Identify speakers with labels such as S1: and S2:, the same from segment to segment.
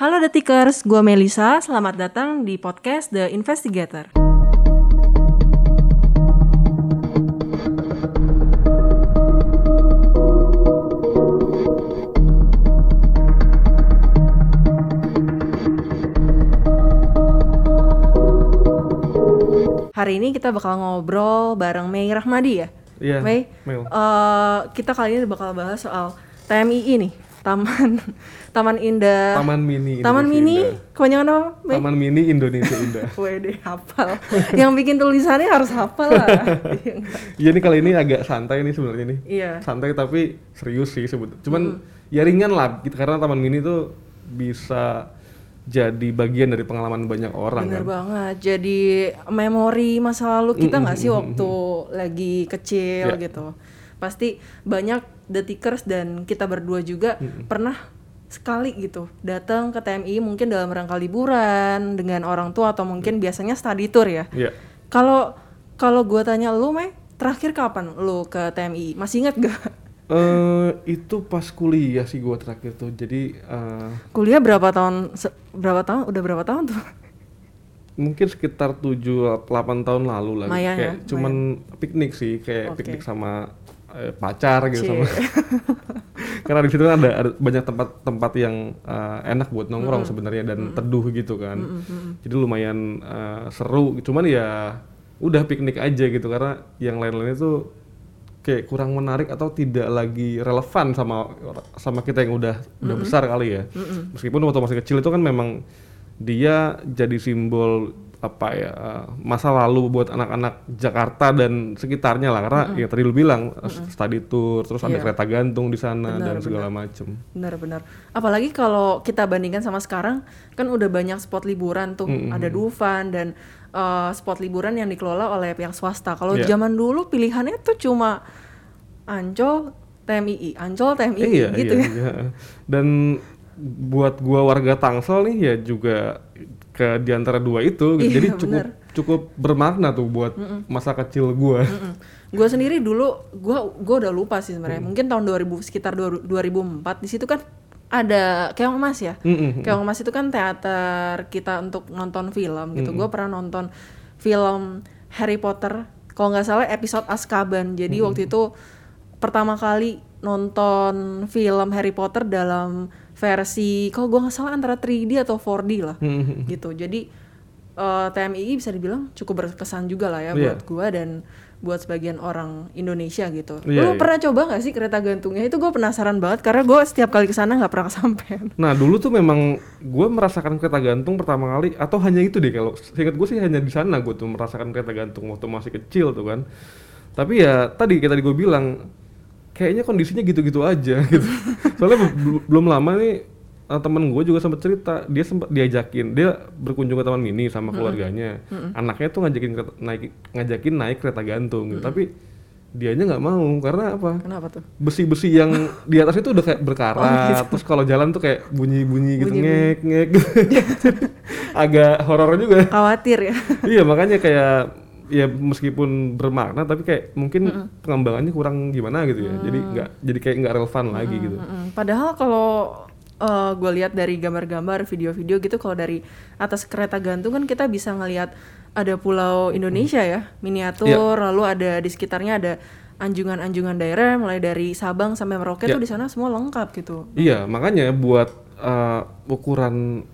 S1: Halo Detikers, gue Melisa. Selamat datang di podcast The Investigator. Hari ini kita bakal ngobrol bareng Mei Rahmadi ya.
S2: Iya,
S1: Mei,
S2: Mel.
S1: eh, kita kali ini bakal bahas soal TMII nih, Taman Taman Indah.
S2: Taman Mini
S1: Taman
S2: Indonesia
S1: Mini,
S2: Indah.
S1: kebanyakan apa? Mei?
S2: Taman Mini Indonesia Indah.
S1: Wede hafal. Yang bikin tulisannya harus hafal lah. Iya?
S2: Iya nih kali ini agak santai nih sebenarnya nih.
S1: Iya.
S2: Santai tapi serius sih sebetulnya. Cuman ya ringan lah gitu karena Taman Mini tuh bisa jadi bagian dari pengalaman banyak orang
S1: Bener
S2: kan.
S1: banget. Jadi memori masa lalu kita nggak sih waktu lagi kecil
S2: Ya.
S1: gitu. Pasti banyak detikers dan kita berdua juga pernah sekali gitu datang ke TMI mungkin dalam rangka liburan dengan orang tua atau mungkin biasanya study tour ya.
S2: Iya.
S1: Kalau kalau gua tanya lu, Mei, terakhir kapan lu ke TMI? Masih inget gak?
S2: Eh itu pas kuliah sih gua terakhir tuh. Jadi eh,
S1: Kuliah berapa tahun? berapa tahun? Udah berapa tahun tuh?
S2: mungkin sekitar 7 8 tahun lalu lah. Kayak
S1: ya,
S2: cuman piknik sih, kayak
S1: Oke.
S2: piknik sama eh, pacar gitu
S1: Cie.
S2: sama karena di situ kan ada, ada banyak tempat-tempat yang eh, enak buat nongkrong sebenarnya dan teduh gitu kan. Jadi lumayan eh, seru. Cuman ya udah piknik aja gitu karena yang lain-lain itu kayak kurang menarik atau tidak lagi relevan sama sama kita yang udah udah besar kali ya. Meskipun waktu masih kecil itu kan memang dia jadi simbol apa ya eh, masa lalu buat anak-anak Jakarta dan sekitarnya lah karena yang tadi lu bilang study tour terus ada
S1: Iya.
S2: kereta gantung di sana
S1: Benar,
S2: dan segala macem
S1: Benar-benar. Apalagi kalau kita bandingkan sama sekarang, kan udah banyak spot liburan tuh. Ada Dufan dan eh, spot liburan yang dikelola oleh pihak swasta. Kalau
S2: Iya.
S1: zaman dulu pilihannya tuh cuma Ancol, TMII, Ancol, TMII
S2: iya
S1: gitu
S2: iya,
S1: ya.
S2: iya. dan buat gua warga Tangsel nih ya juga ke di antara dua itu gitu.
S1: Iya,
S2: jadi cukup cukup bermakna tuh buat masa kecil gua
S1: Gue sendiri dulu, gue gua udah lupa sih sebenarnya. Mungkin tahun 2000 sekitar 2000 2004 di situ kan ada keong emas ya.
S2: Mm-mm.
S1: Keong emas itu kan teater kita untuk nonton film gitu. Gue pernah nonton film Harry Potter. Kalau nggak salah episode Azkaban. Jadi waktu itu pertama kali nonton film Harry Potter dalam versi kalau gue nggak salah antara 3D atau 4D lah gitu. Jadi eh, TMI bisa dibilang cukup berkesan juga lah ya
S2: Iya.
S1: buat gue dan buat sebagian orang Indonesia gitu. Lu
S2: Iya, iya.
S1: pernah coba nggak sih kereta gantungnya? Itu gue penasaran banget karena gue setiap kali ke sana nggak pernah kesampaian.
S2: Nah dulu tuh memang gue merasakan kereta gantung pertama kali atau hanya itu deh kalau seingat gue sih hanya di sana gue tuh merasakan kereta gantung waktu masih kecil tuh kan. Tapi ya tadi kayak tadi gue bilang kayaknya kondisinya gitu-gitu aja gitu. Soalnya be- be- belum lama nih eh, temen gue juga sempat cerita dia sempat diajakin dia berkunjung ke taman mini sama keluarganya. Anaknya tuh ngajakin kereta- naik ngajakin naik kereta gantung gitu. Tapi dianya nggak mau karena apa?
S1: Kenapa tuh?
S2: besi-besi yang di atas itu udah kayak berkarat terus kalau jalan tuh kayak bunyi-bunyi gitu ngek ngek agak horor juga
S1: Khawatir ya.
S2: iya makanya kayak ya meskipun bermakna tapi kayak mungkin pengembangannya kurang gimana gitu ya. Jadi nggak jadi kayak nggak relevan lagi gitu.
S1: Mm-mm. Padahal kalau gue lihat dari gambar-gambar, video-video gitu, kalau dari atas kereta gantung kan kita bisa ngelihat ada pulau Indonesia ya, miniatur, lalu ada di sekitarnya ada anjungan-anjungan daerah, mulai dari Sabang sampai Merauke
S2: Ya.
S1: tuh di sana semua lengkap gitu.
S2: iya makanya buat eh, ukuran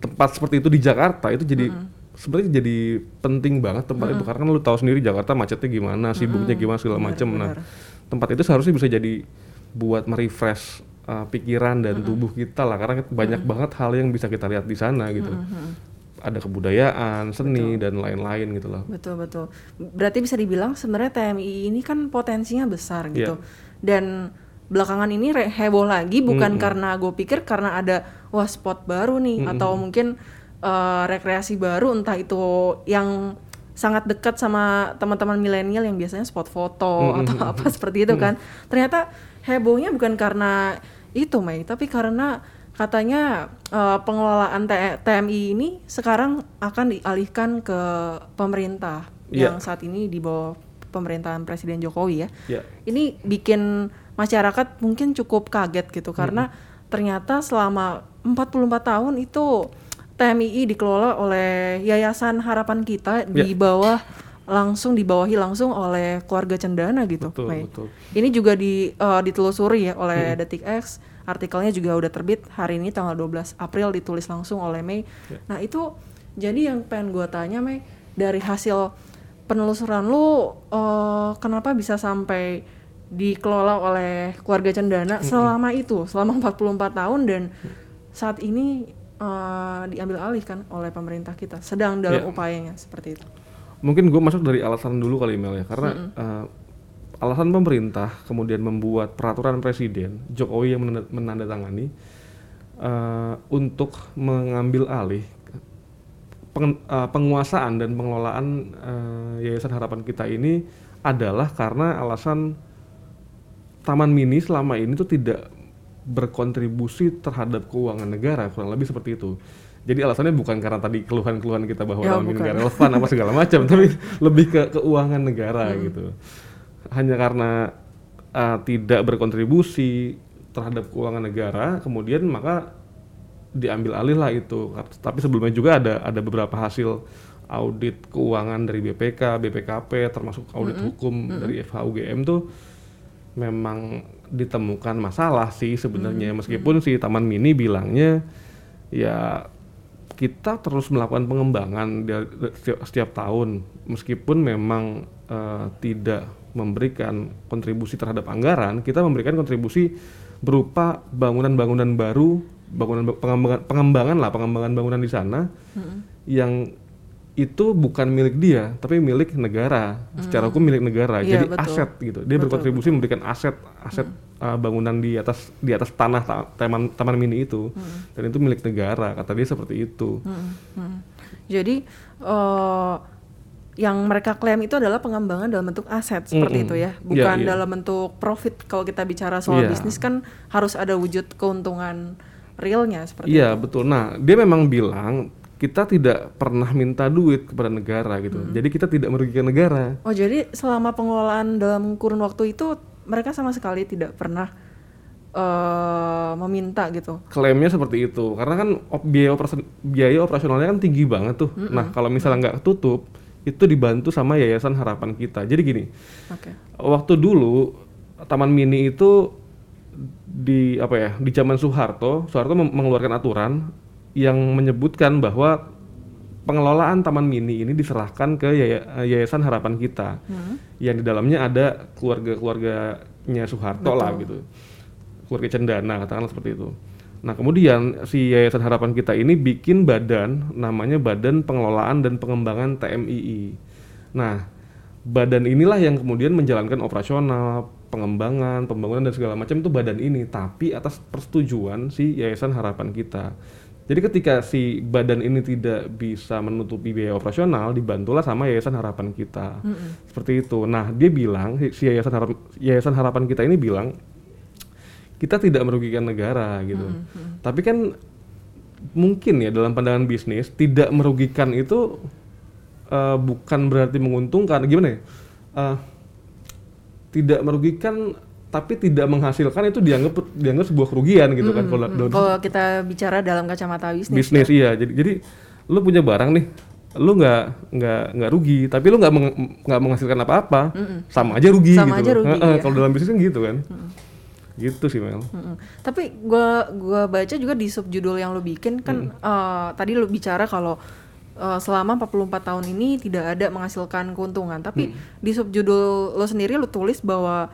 S2: tempat seperti itu di Jakarta itu jadi sebenarnya jadi penting banget tempat itu. Karena kan lu tahu sendiri Jakarta macetnya gimana sibuknya gimana segala macam nah tempat itu seharusnya bisa jadi buat merefresh uh, pikiran dan tubuh kita lah. Karena banyak banget hal yang bisa kita lihat di sana gitu. Ada kebudayaan seni dan lain-lain gitu loh.
S1: Betul betul. Berarti bisa dibilang sebenarnya TMI ini kan potensinya besar gitu.
S2: Iya.
S1: Dan belakangan ini heboh lagi bukan karena gue pikir karena ada wah spot baru nih. Atau mungkin eh, rekreasi baru entah itu yang sangat dekat sama teman-teman milenial yang biasanya spot foto atau apa seperti itu kan. Ternyata hebohnya bukan karena itu, Mei, tapi karena katanya eh, pengelolaan T- TMI ini sekarang akan dialihkan ke pemerintah
S2: Iya.
S1: yang saat ini di bawah pemerintahan Presiden Jokowi ya.
S2: ya
S1: Ini bikin masyarakat mungkin cukup kaget gitu karena ternyata selama 44 tahun itu TMII dikelola oleh Yayasan Harapan Kita di
S2: Ya.
S1: bawah langsung dibawahi langsung oleh keluarga Cendana gitu.
S2: Betul, betul.
S1: Ini juga di eh, ditelusuri ya oleh Detik X. Artikelnya juga udah terbit hari ini tanggal 12 April ditulis langsung oleh Mei.
S2: Ya.
S1: Nah, itu jadi yang pengen gua tanya Mei dari hasil penelusuran lu eh, kenapa bisa sampai dikelola oleh keluarga Cendana selama itu, selama 44 tahun dan saat ini eh, diambil alih kan oleh pemerintah kita sedang dalam
S2: Ya.
S1: upayanya seperti itu.
S2: Mungkin gue masuk dari alasan dulu kali Mel ya, karena eh, alasan pemerintah kemudian membuat peraturan presiden Jokowi yang menanda- menandatangani eh, untuk mengambil alih peng- eh, penguasaan dan pengelolaan eh, Yayasan Harapan Kita ini adalah karena alasan Taman Mini selama ini tuh tidak berkontribusi terhadap keuangan negara kurang lebih seperti itu. Jadi alasannya bukan karena tadi keluhan-keluhan kita bahwa
S1: Ya, bukan.
S2: nggak relevan apa segala macam, tapi lebih ke keuangan negara gitu. Hanya karena uh, tidak berkontribusi terhadap keuangan negara, kemudian maka diambil alih lah itu. Tapi sebelumnya juga ada ada beberapa hasil audit keuangan dari BPK, BPKP, termasuk audit hukum dari FHUGM tuh memang ditemukan masalah sih sebenarnya. Meskipun si Taman Mini bilangnya ya kita terus melakukan pengembangan setiap, setiap tahun. Meskipun memang eh, tidak memberikan kontribusi terhadap anggaran kita memberikan kontribusi berupa bangunan-bangunan baru bangunan pengembangan, pengembangan lah pengembangan bangunan di sana yang itu bukan milik dia tapi milik negara secara hukum milik negara
S1: Iya,
S2: jadi
S1: betul.
S2: aset gitu dia berkontribusi memberikan aset aset uh, bangunan di atas di atas tanah ta- taman taman mini itu dan itu milik negara kata dia seperti itu
S1: Hmm, hmm. Jadi eh, yang mereka klaim itu adalah pengembangan dalam bentuk aset seperti
S2: Mm-mm.
S1: itu ya,
S2: Iya,
S1: bukan
S2: iya.
S1: dalam bentuk profit. Kalau kita bicara soal
S2: Iya.
S1: bisnis kan harus ada wujud keuntungan realnya seperti
S2: iya betul nah dia memang bilang kita tidak pernah minta duit kepada negara gitu. Jadi kita tidak merugikan negara.
S1: Oh jadi selama pengelolaan dalam kurun waktu itu mereka sama sekali tidak pernah eh meminta gitu.
S2: klaimnya seperti itu. Karena kan op- biaya operasi- biaya operasionalnya kan tinggi banget tuh. Nah kalau misalnya nggak tutup itu dibantu sama yayasan harapan kita. Jadi gini
S1: Oke.
S2: waktu dulu Taman Mini itu di apa ya di zaman Soeharto Soeharto mengeluarkan aturan yang menyebutkan bahwa pengelolaan Taman Mini ini diserahkan ke Yaya- Yayasan Harapan Kita. Yang di dalamnya ada keluarga-keluarganya Soeharto lah gitu. Keluarga Cendana katakanlah seperti itu. Nah kemudian si Yayasan Harapan Kita ini bikin badan namanya Badan Pengelolaan dan Pengembangan TMII nah badan inilah yang kemudian menjalankan operasional pengembangan pembangunan dan segala macam itu badan ini tapi atas persetujuan si Yayasan Harapan Kita jadi ketika si badan ini tidak bisa menutupi biaya operasional, dibantulah sama Yayasan Harapan Kita. Seperti itu. Nah, dia bilang si Yayasan Harapan, Yayasan Harapan Kita ini bilang kita tidak merugikan negara gitu. Tapi kan mungkin ya dalam pandangan bisnis tidak merugikan itu eh, bukan berarti menguntungkan. Gimana ya? Eh, tidak merugikan tapi tidak menghasilkan itu dianggap dianggap sebuah kerugian gitu kan kalau
S1: Kalau kita bicara dalam kacamata bisnis.
S2: bisnis iya. Jadi jadi lu punya barang nih lu nggak nggak nggak rugi tapi lu nggak meng- nggak menghasilkan apa-apa sama aja rugi
S1: Sama
S2: gitu.
S1: aja rugi, iya.
S2: kalau dalam bisnis kan gitu kan. Gitu sih Mel.
S1: Mm-mm. Tapi gua gua baca juga di subjudul yang lo bikin kan eh, tadi lo bicara kalau eh, selama 44 tahun ini tidak ada menghasilkan keuntungan. Tapi di subjudul lo sendiri lo tulis bahwa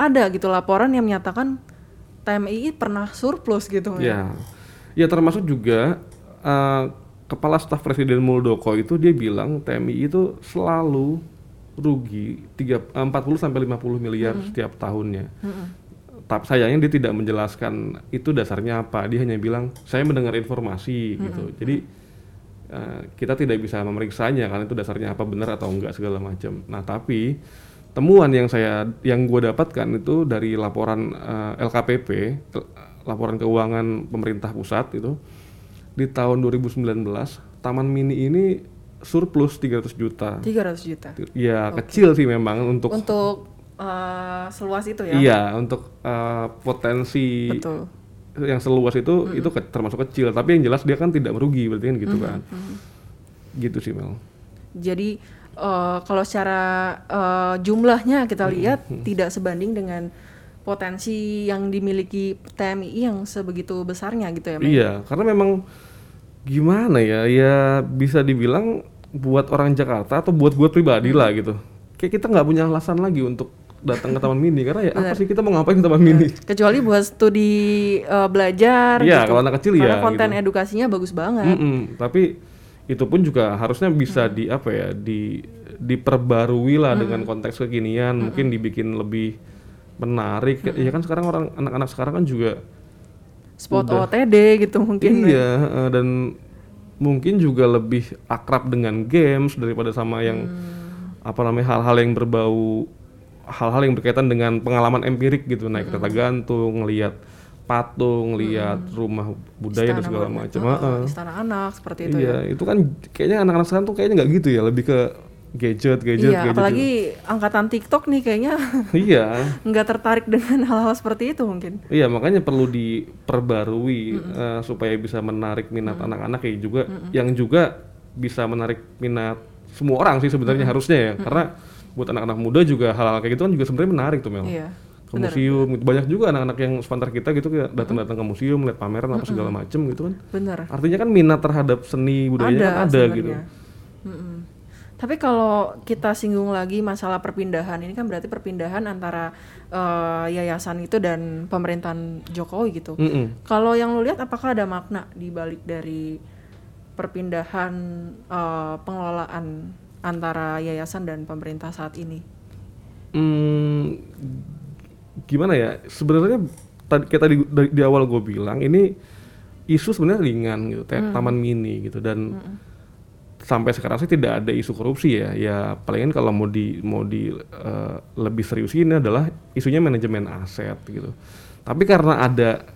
S1: ada gitu laporan yang menyatakan TMI pernah surplus gitu.
S2: Ya. Ya termasuk juga eh, kepala staf presiden Muldoko itu dia bilang TMI itu selalu rugi tiga- eh, 40 sampai 50 miliar setiap tahunnya. Tapi sayangnya dia tidak menjelaskan itu dasarnya apa. Dia hanya bilang saya mendengar informasi gitu. Jadi eh, kita tidak bisa memeriksanya karena itu dasarnya apa benar atau enggak segala macam. Nah tapi temuan yang saya yang gue dapatkan itu dari laporan eh, LKPP laporan keuangan pemerintah pusat itu di tahun 2019 Taman Mini ini surplus 300 juta.
S1: 300 juta.
S2: ya kecil sih memang untuk
S1: Untuk eh, seluas itu ya.
S2: Iya, untuk uh, potensi
S1: Betul.
S2: yang seluas itu itu ke- termasuk kecil. Tapi yang jelas dia kan tidak merugi berarti kan gitu kan? gitu sih Mel.
S1: Jadi eh, kalau secara eh, jumlahnya kita lihat tidak sebanding dengan potensi yang dimiliki TMI yang sebegitu besarnya gitu ya. Mei?
S2: iya karena memang gimana ya ya bisa dibilang buat orang Jakarta atau buat gue pribadi lah gitu kayak kita nggak punya alasan lagi untuk datang ke taman mini karena ya apa sih kita mau ngapain ke taman mini
S1: Kecuali buat studi eh, belajar
S2: Iya,
S1: gitu.
S2: kalau anak kecil
S1: Karena
S2: ya,
S1: konten
S2: gitu.
S1: edukasinya bagus banget.
S2: Mm-mm, tapi itu pun juga harusnya bisa di apa ya di diperbarui lah dengan konteks kekinian. Mungkin dibikin lebih menarik. Ya kan sekarang orang anak-anak sekarang kan juga
S1: Spot OTD gitu mungkin.
S2: iya eh, dan mungkin juga lebih akrab dengan games daripada sama yang apa namanya hal-hal yang berbau hal-hal yang berkaitan dengan pengalaman empirik gitu. Naik kereta gantung ngelihat patung lihat rumah budaya dan
S1: Istana
S2: segala
S1: Merdeka,
S2: macam. Heeh.
S1: Istana anak seperti itu ya.
S2: iya itu kan kayaknya anak-anak sekarang tuh kayaknya nggak gitu ya lebih ke gadget gadget
S1: Iya,
S2: gadget
S1: apalagi angkatan TikTok nih kayaknya.
S2: Gitu. iya.
S1: Nggak tertarik dengan hal-hal seperti itu mungkin.
S2: Iya makanya perlu diperbarui eh, supaya bisa menarik minat anak-anak ya juga yang juga bisa menarik minat semua orang sih sebenarnya harusnya ya. Karena buat anak-anak muda juga hal-hal kayak gitu kan juga sebenarnya menarik tuh Mel.
S1: Iya.
S2: Ke museum gitu. banyak juga anak-anak yang sepantar kita gitu datang-datang ke museum lihat pameran apa segala macem gitu kan
S1: Bener.
S2: artinya kan minat terhadap seni budayanya kan ada gitu
S1: Mm-mm. Tapi kalau kita singgung lagi masalah perpindahan ini kan berarti perpindahan antara eh, yayasan itu dan pemerintahan Jokowi gitu.
S2: Mm-mm.
S1: Kalau yang lu lihat apakah ada makna di balik dari perpindahan eh, pengelolaan antara yayasan dan pemerintah saat ini?
S2: Hmm, gimana ya? Sebenarnya tadi kayak tadi di, di awal gue bilang ini isu sebenarnya ringan gitu, kayak taman mini gitu dan sampai sekarang sih tidak ada isu korupsi ya. Ya palingan kalau mau di mau di eh, lebih serius ini adalah isunya manajemen aset gitu. Tapi karena ada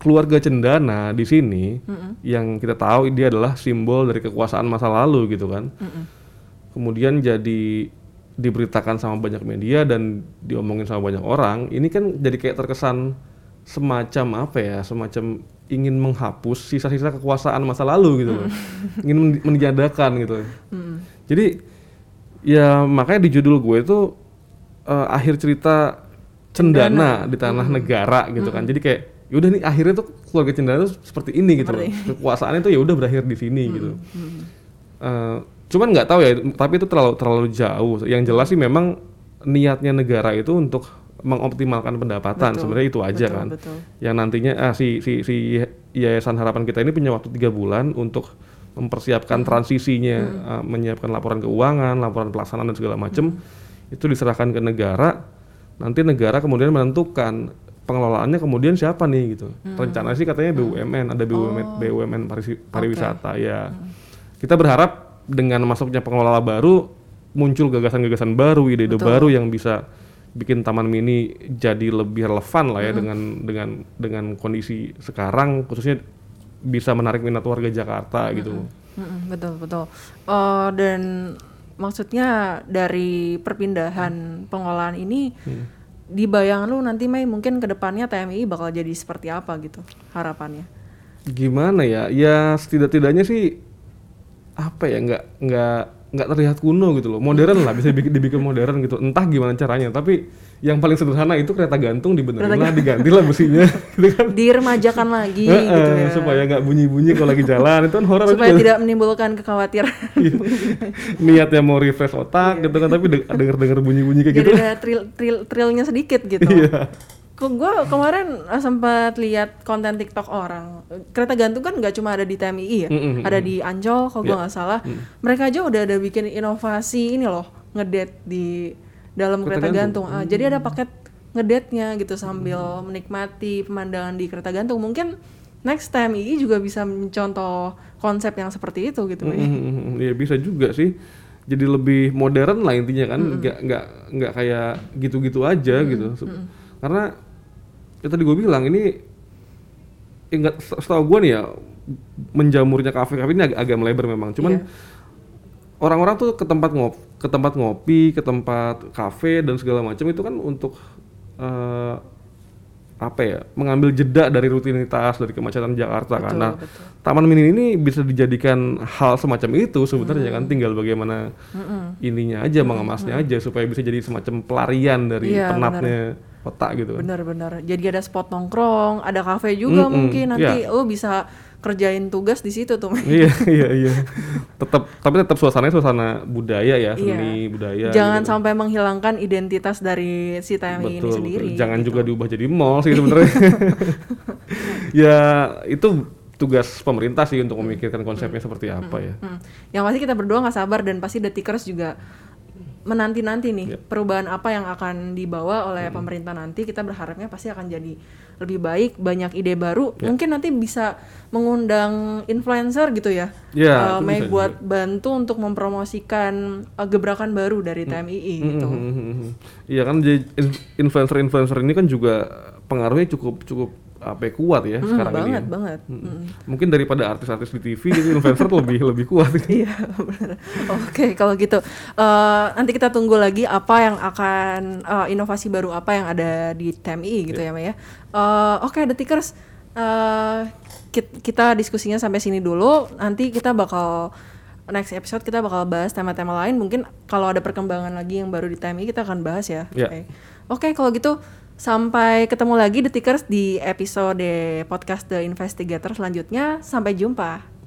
S2: keluarga cendana di sini yang kita tahu dia adalah simbol dari kekuasaan masa lalu gitu kan kemudian jadi diberitakan sama banyak media dan diomongin sama banyak orang, ini kan jadi kayak terkesan semacam apa ya, semacam ingin menghapus sisa-sisa kekuasaan masa lalu gitu loh, ingin men- menjadakan gitu. Jadi ya makanya di judul gue itu eh, akhir cerita cendana, di tanah negara gitu kan. Jadi kayak yaudah nih akhirnya tuh keluarga cendana tuh seperti ini gitu loh. Kekuasaannya tuh ya udah berakhir di sini gitu. Eh, cuman nggak tahu ya, tapi itu terlalu terlalu jauh. Yang jelas sih memang niatnya negara itu untuk mengoptimalkan pendapatan. Sebenarnya itu aja
S1: betul,
S2: kan.
S1: betul.
S2: Yang nantinya ah, si si si Yayasan Harapan kita ini punya waktu tiga bulan untuk mempersiapkan transisinya, eh, menyiapkan laporan keuangan, laporan pelaksanaan dan segala macam. Itu diserahkan ke negara. Nanti negara kemudian menentukan pengelolaannya kemudian siapa nih gitu. Rencana sih katanya BUMN, ada BUMN BUMN parisi- pariwisata ya. Kita berharap dengan masuknya pengelola baru muncul gagasan-gagasan baru, ide-ide baru yang bisa bikin taman mini jadi lebih relevan lah ya dengan dengan dengan kondisi sekarang khususnya bisa menarik minat warga Jakarta gitu.
S1: Mm-mm, betul betul. Eh, dan maksudnya dari perpindahan pengelolaan ini di bayangan lu nanti Mei mungkin ke depannya TMI bakal jadi seperti apa gitu harapannya?
S2: Gimana ya? Ya setidak-tidaknya sih apa ya nggak nggak nggak terlihat kuno gitu loh modern lah bisa dibikin, dibikin modern gitu entah gimana caranya tapi yang paling sederhana itu kereta gantung dibenerin lah diganti lah besinya gitu kan
S1: Diremajakan lagi gitu ya.
S2: supaya nggak bunyi-bunyi kalau lagi jalan itu kan horor
S1: supaya
S2: juga
S1: tidak menimbulkan kekhawatiran.
S2: niatnya mau refresh otak gitu kan tapi de- denger-denger bunyi-bunyi kayak
S1: Jadi
S2: gitu
S1: ada tril, tril, trilnya sedikit gitu.
S2: Iya.
S1: Kok gue kemarin eh, sempat lihat konten TikTok orang kereta gantung kan nggak cuma ada di TMI ya,
S2: Mm, mm,
S1: ada di Ancol kalau gue
S2: Iya.
S1: nggak salah. Mereka aja udah ada bikin inovasi ini loh ngedate di dalam kereta,
S2: Kereta
S1: gantung. Ah, jadi ada paket ngedate-nya gitu sambil menikmati pemandangan di kereta gantung. Mungkin next TMI juga bisa mencontoh konsep yang seperti itu gitu. Mei.
S2: Mm, ya bisa juga sih jadi lebih modern lah intinya kan nggak nggak nggak kayak gitu-gitu aja gitu Se- karena ya tadi gue bilang ini ya se- setahu gue nih ya menjamurnya kafe-kafe ini agak, agak melebar memang. Cuman
S1: Iya.
S2: orang-orang tuh ke tempat ngop ke tempat ngopi ke tempat kafe dan segala macam itu kan untuk eh, apa ya mengambil jeda dari rutinitas dari kemacetan Jakarta
S1: Betul,
S2: karena
S1: betul.
S2: Taman Mini ini bisa dijadikan hal semacam itu sebenarnya kan. Tinggal bagaimana ininya aja mengemasnya aja supaya bisa jadi semacam pelarian dari
S1: Iya,
S2: penatnya kota gitu kan.
S1: Benar-benar. Jadi ada spot nongkrong, ada kafe juga
S2: Mm-mm,
S1: mungkin nanti
S2: iya.
S1: lo bisa kerjain tugas di situ tuh.
S2: iya iya iya. Tetap tapi tetap suasananya suasana budaya ya, seni budaya.
S1: Jangan
S2: gitu.
S1: sampai menghilangkan identitas dari si TMI ini sendiri.
S2: betul. Jangan
S1: gitu.
S2: juga diubah jadi mall sih sebenarnya. ya itu tugas pemerintah sih untuk memikirkan konsepnya seperti apa ya.
S1: Hmm. Yang pasti kita berdua nggak sabar dan pasti detikers juga menanti-nanti nih
S2: Iya.
S1: perubahan apa yang akan dibawa oleh pemerintah nanti kita berharapnya pasti akan jadi lebih baik banyak ide baru
S2: Iya.
S1: mungkin nanti bisa mengundang influencer gitu ya
S2: Iya, itu
S1: Mei buat bantu untuk mempromosikan eh, gebrakan baru dari TMII gitu
S2: Mhm. Iya kan jadi in- influencer-influencer ini kan juga pengaruhnya cukup cukup apa kuat ya
S1: Hmm,
S2: sekarang ini.
S1: banget
S2: ya.
S1: banget
S2: Mm-mm.
S1: Mm.
S2: Mungkin daripada artis-artis di TV itu influencer lebih lebih kuat.
S1: Iya benar. Oke kalau gitu eh, nanti kita tunggu lagi apa yang akan eh, inovasi baru apa yang ada di TMI gitu ya Maya. ya. Eh, Oke detikers eh, kit- kita diskusinya sampai sini dulu. Nanti kita bakal next episode kita bakal bahas tema-tema lain. Mungkin kalau ada perkembangan lagi yang baru di TMI kita akan bahas ya.
S2: Ya.
S1: Oke. Oke kalau gitu sampai ketemu lagi detikers di episode podcast The Investigator selanjutnya. Sampai jumpa.